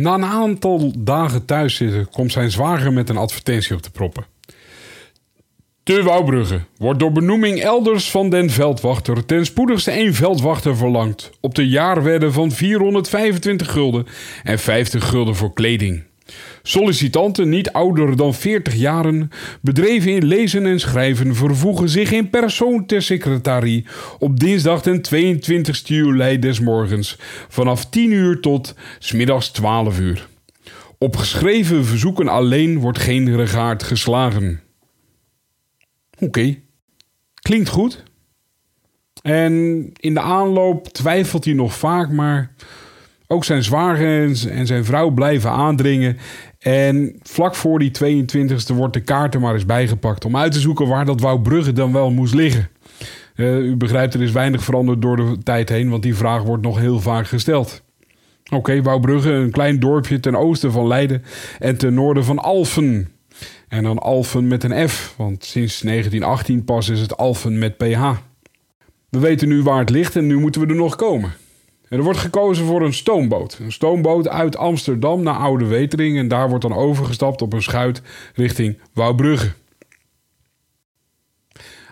Na een aantal dagen thuiszitten komt zijn zwager met een advertentie op te proppen. Te Wouwbrugge wordt door benoeming elders van den veldwachter ten spoedigste één veldwachter verlangd op de jaarwedde van 425 gulden en 50 gulden voor kleding. Sollicitanten niet ouder dan 40 jaren, bedreven in lezen en schrijven, vervoegen zich in persoon ter secretarie op dinsdag den 22 juli des morgens vanaf 10 uur tot smiddags 12 uur. Op geschreven verzoeken alleen wordt geen regaard geslagen. Oké, klinkt goed. En in de aanloop twijfelt hij nog vaak, maar ook zijn zwager en zijn vrouw blijven aandringen. En vlak voor die 22e wordt de kaart er maar eens bijgepakt om uit te zoeken waar dat Wouwbrugge dan wel moest liggen. Uh, u begrijpt, er is weinig veranderd door de tijd heen, want die vraag wordt nog heel vaak gesteld. Oké, okay, Wouwbrugge, een klein dorpje ten oosten van Leiden en ten noorden van Alphen. En dan Alphen met een F, want sinds 1918 pas is het Alphen met PH. We weten nu waar het ligt en nu moeten we er nog komen. Er wordt gekozen voor een stoomboot. Een stoomboot uit Amsterdam naar Oude Wetering. En daar wordt dan overgestapt op een schuit richting Wouwbrugge.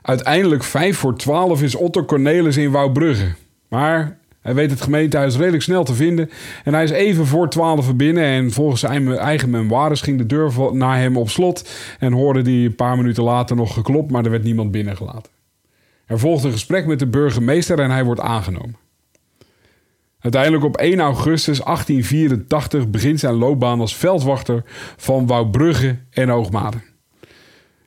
Uiteindelijk 5 voor 12 is Otto Cornelis in Wouwbrugge. Maar hij weet het gemeentehuis redelijk snel te vinden. En hij is even voor 12 binnen. En volgens zijn eigen memoires ging de deur naar hem op slot. En hoorde hij een paar minuten later nog geklopt, maar er werd niemand binnengelaten. Er volgt een gesprek met de burgemeester en hij wordt aangenomen. Uiteindelijk op 1 augustus 1884 begint zijn loopbaan als veldwachter van Wouwbrugge en Hoogmade.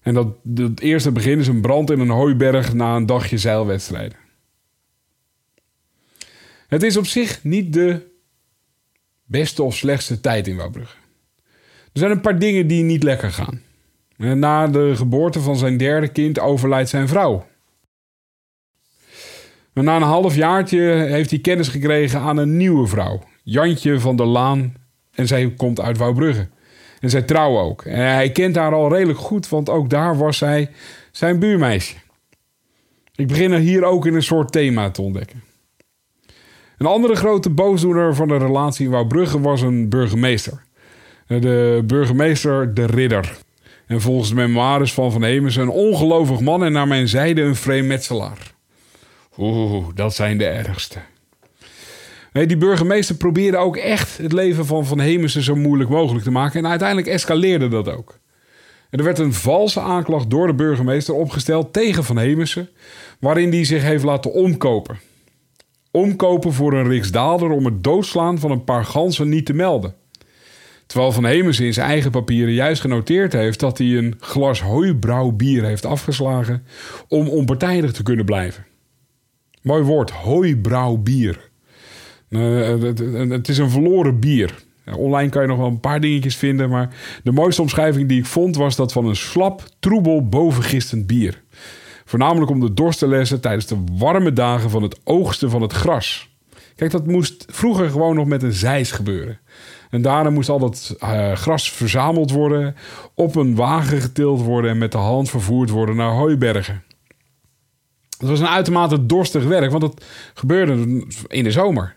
En dat, het eerste begin is een brand in een hooiberg na een dagje zeilwedstrijden. Het is op zich niet de beste of slechtste tijd in Wouwbrugge. Er zijn een paar dingen die niet lekker gaan. Na de geboorte van zijn derde kind overlijdt zijn vrouw. Maar na een half jaartje heeft hij kennis gekregen aan een nieuwe vrouw. Jantje van der Laan. En zij komt uit Wouwbrugge. En zij trouwen ook. En hij kent haar al redelijk goed, want ook daar was zij zijn buurmeisje. Ik begin er hier ook in een soort thema te ontdekken. Een andere grote boosdoener van de relatie in Wouwbrugge was een burgemeester. De burgemeester De Ridder. En volgens de memoires van Van Hemens een ongelovig man en naar mijn zijde een vreemdmetselaar. Oeh, dat zijn de ergste. Nee, die burgemeester probeerde ook echt het leven van Van Hemessen zo moeilijk mogelijk te maken. En uiteindelijk escaleerde dat ook. En er werd een valse aanklacht door de burgemeester opgesteld tegen Van Hemessen, waarin die zich heeft laten omkopen. Omkopen voor een riksdaalder om het doodslaan van een paar ganzen niet te melden. Terwijl Van Hemessen in zijn eigen papieren juist genoteerd heeft dat hij een glas hooibrouw bier heeft afgeslagen om onpartijdig te kunnen blijven. Mooi woord, hooibrouw bier. Uh, het, het, is een verloren bier. Online kan je nog wel een paar dingetjes vinden, maar de mooiste omschrijving die ik vond was dat van een slap, troebel, bovengistend bier. Voornamelijk om de dorst te lessen tijdens de warme dagen van het oogsten van het gras. Kijk, dat moest vroeger gewoon nog met een zeis gebeuren. En daarna moest al dat uh, gras verzameld worden, op een wagen getild worden en met de hand vervoerd worden naar hooibergen. Het was een uitermate dorstig werk, want het gebeurde in de zomer.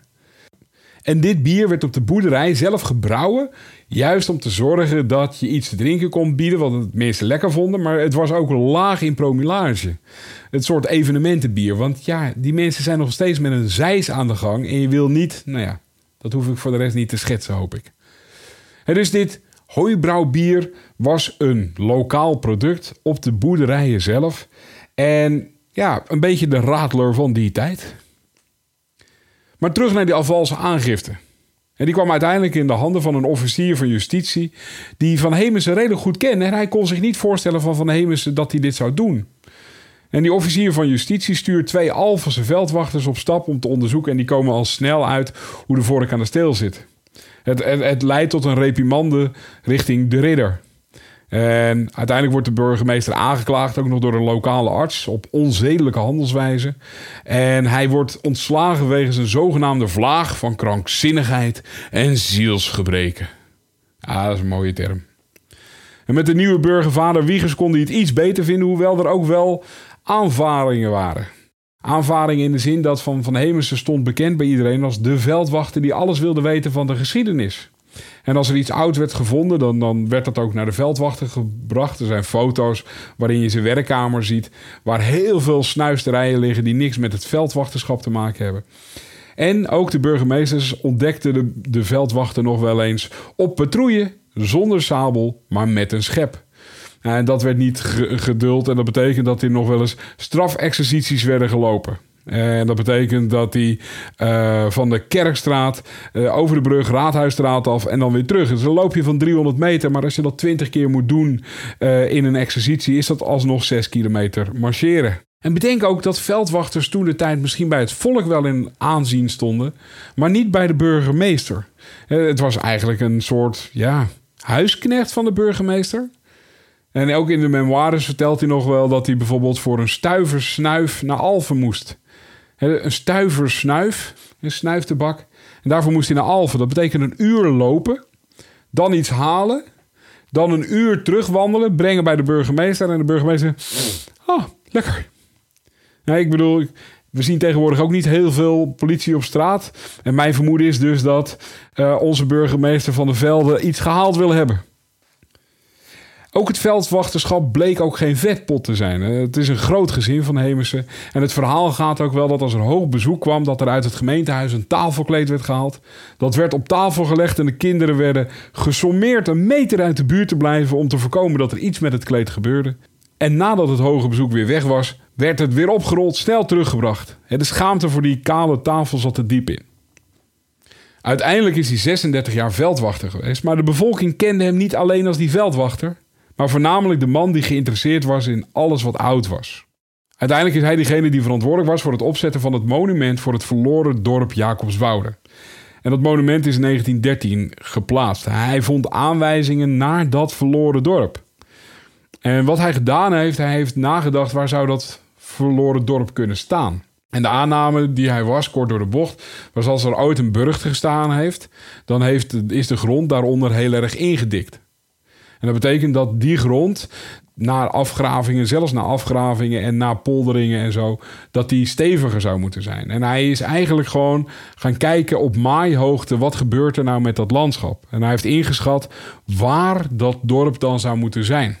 En dit bier werd op de boerderij zelf gebrouwen. Juist om te zorgen dat je iets te drinken kon bieden. Wat het mensen lekker vonden. Maar het was ook laag in promillage. Het soort evenementenbier. Want ja, die mensen zijn nog steeds met een zeis aan de gang. En je wil niet, nou ja, dat hoef ik voor de rest niet te schetsen, hoop ik. En dus dit hooibrouwbier was een lokaal product op de boerderijen zelf. En ja, een beetje de radler van die tijd. Maar terug naar die afvalse aangifte. En die kwam uiteindelijk in de handen van een officier van justitie... die Van Hemessen redelijk goed kende. En hij kon zich niet voorstellen van Van Hemessen dat hij dit zou doen. En die officier van justitie stuurt twee Alphense veldwachters op stap om te onderzoeken... en die komen al snel uit hoe de vork aan de steel zit. Het, het, het leidt tot een reprimande richting de ridder... En uiteindelijk wordt de burgemeester aangeklaagd, ook nog door een lokale arts, op onzedelijke handelswijze. En hij wordt ontslagen wegens een zogenaamde vlaag van krankzinnigheid en zielsgebreken. Ah, dat is een mooie term. En met de nieuwe burgervader Wiegers kon hij het iets beter vinden, hoewel er ook wel aanvaringen waren. Aanvaringen in de zin dat Van Van Hemessen stond bekend bij iedereen als de veldwachter die alles wilde weten van de geschiedenis. En als er iets oud werd gevonden, dan, dan werd dat ook naar de veldwachter gebracht. Er zijn foto's waarin je zijn werkkamer ziet, waar heel veel snuisterijen liggen die niks met het veldwachterschap te maken hebben. En ook de burgemeesters ontdekten de, de veldwachter nog wel eens op patrouille, zonder sabel, maar met een schep. En dat werd niet geduld en dat betekent dat er nog wel eens strafexercities werden gelopen. En dat betekent dat hij uh, van de Kerkstraat uh, over de brug Raadhuisstraat af en dan weer terug. Dus een loopje van 300 meter. Maar als je dat 20 keer moet doen in een exercitie, is dat alsnog 6 kilometer marcheren. En bedenk ook dat veldwachters toen de tijd misschien bij het volk wel in aanzien stonden, maar niet bij de burgemeester. Het was eigenlijk een soort ja, huisknecht van de burgemeester. En ook in de memoires vertelt hij nog wel dat hij bijvoorbeeld voor een stuiver snuif naar Alphen moest. Een stuiver snuif, een snuiftebak. En daarvoor moest hij naar Alphen. Dat betekent een uur lopen, dan iets halen, dan een uur terugwandelen, brengen bij de burgemeester. En de burgemeester, oh, lekker. Ik bedoel, we zien tegenwoordig ook niet heel veel politie op straat. En mijn vermoeden is dus dat uh, onze burgemeester van de Velden iets gehaald wil hebben. Ook het veldwachterschap bleek ook geen vetpot te zijn. Het is een groot gezin van Hemersen. En het verhaal gaat ook wel dat als er hoog bezoek kwam... dat er uit het gemeentehuis een tafelkleed werd gehaald. Dat werd op tafel gelegd en de kinderen werden gesommeerd... een meter uit de buurt te blijven om te voorkomen dat er iets met het kleed gebeurde. En nadat het hoge bezoek weer weg was, werd het weer opgerold, snel teruggebracht. De schaamte voor die kale tafel zat er diep in. Uiteindelijk is hij 36 jaar veldwachter geweest, maar de bevolking kende hem niet alleen als die veldwachter, maar voornamelijk de man die geïnteresseerd was in alles wat oud was. Uiteindelijk is hij degene die verantwoordelijk was voor het opzetten van het monument voor het verloren dorp Jacobswoude. En dat monument is in 1913 geplaatst. Hij vond aanwijzingen naar dat verloren dorp. En wat hij gedaan heeft, hij heeft nagedacht waar zou dat verloren dorp kunnen staan. En de aanname die hij was, kort door de bocht, was als er ooit een burcht gestaan heeft, dan heeft, is de grond daaronder heel erg ingedikt. En dat betekent dat die grond naar afgravingen, zelfs na afgravingen en na polderingen en zo, dat die steviger zou moeten zijn. En hij is eigenlijk gewoon gaan kijken op maaihoogte, wat gebeurt er nou met dat landschap? En hij heeft ingeschat waar dat dorp dan zou moeten zijn.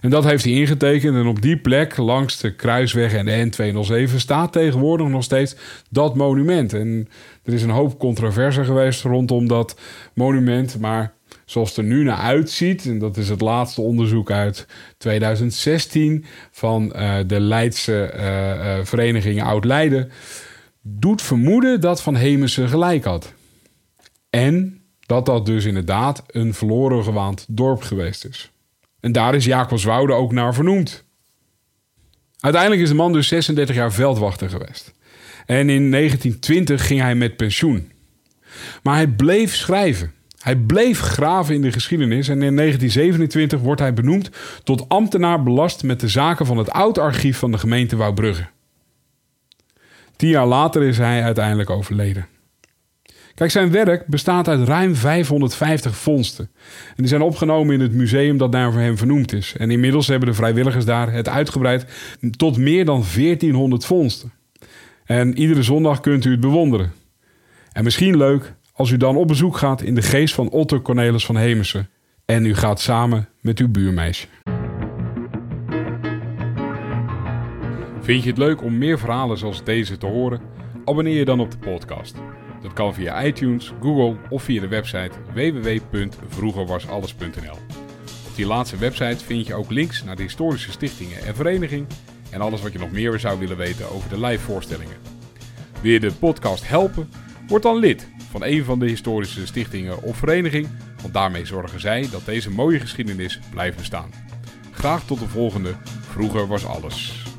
En dat heeft hij ingetekend. En op die plek, langs de Kruisweg en de N207, staat tegenwoordig nog steeds dat monument. En er is een hoop controverse geweest rondom dat monument. Maar zoals het er nu naar uitziet, en dat is het laatste onderzoek uit 2016 van uh, de Leidse uh, vereniging Oud-Leiden, doet vermoeden dat Van Hemessen gelijk had. En dat dat dus inderdaad een verloren gewaand dorp geweest is. En daar is Jacobswoude ook naar vernoemd. Uiteindelijk is de man dus 36 jaar veldwachter geweest. En in 1920 ging hij met pensioen. Maar hij bleef schrijven. Hij bleef graven in de geschiedenis en in 1927 wordt hij benoemd tot ambtenaar belast met de zaken van het oud archief van de gemeente Wouwbrugge. Tien jaar later is hij uiteindelijk overleden. Kijk, zijn werk bestaat uit ruim 550 vondsten. En die zijn opgenomen in het museum dat voor hem vernoemd is. En inmiddels hebben de vrijwilligers daar het uitgebreid tot meer dan 1400 vondsten. En iedere zondag kunt u het bewonderen. En misschien leuk als u dan op bezoek gaat in de geest van Otto Cornelis van Hemersen. En u gaat samen met uw buurmeisje. Vind je het leuk om meer verhalen zoals deze te horen? Abonneer je dan op de podcast. Dat kan via iTunes, Google of via de website www.vroegerwasalles.nl. Op die laatste website vind je ook links naar de historische stichtingen en vereniging en alles wat je nog meer zou willen weten over de live voorstellingen. Wil je de podcast helpen? Word dan lid van een van de historische stichtingen of vereniging, want daarmee zorgen zij dat deze mooie geschiedenis blijft bestaan. Graag tot de volgende. Vroeger was alles.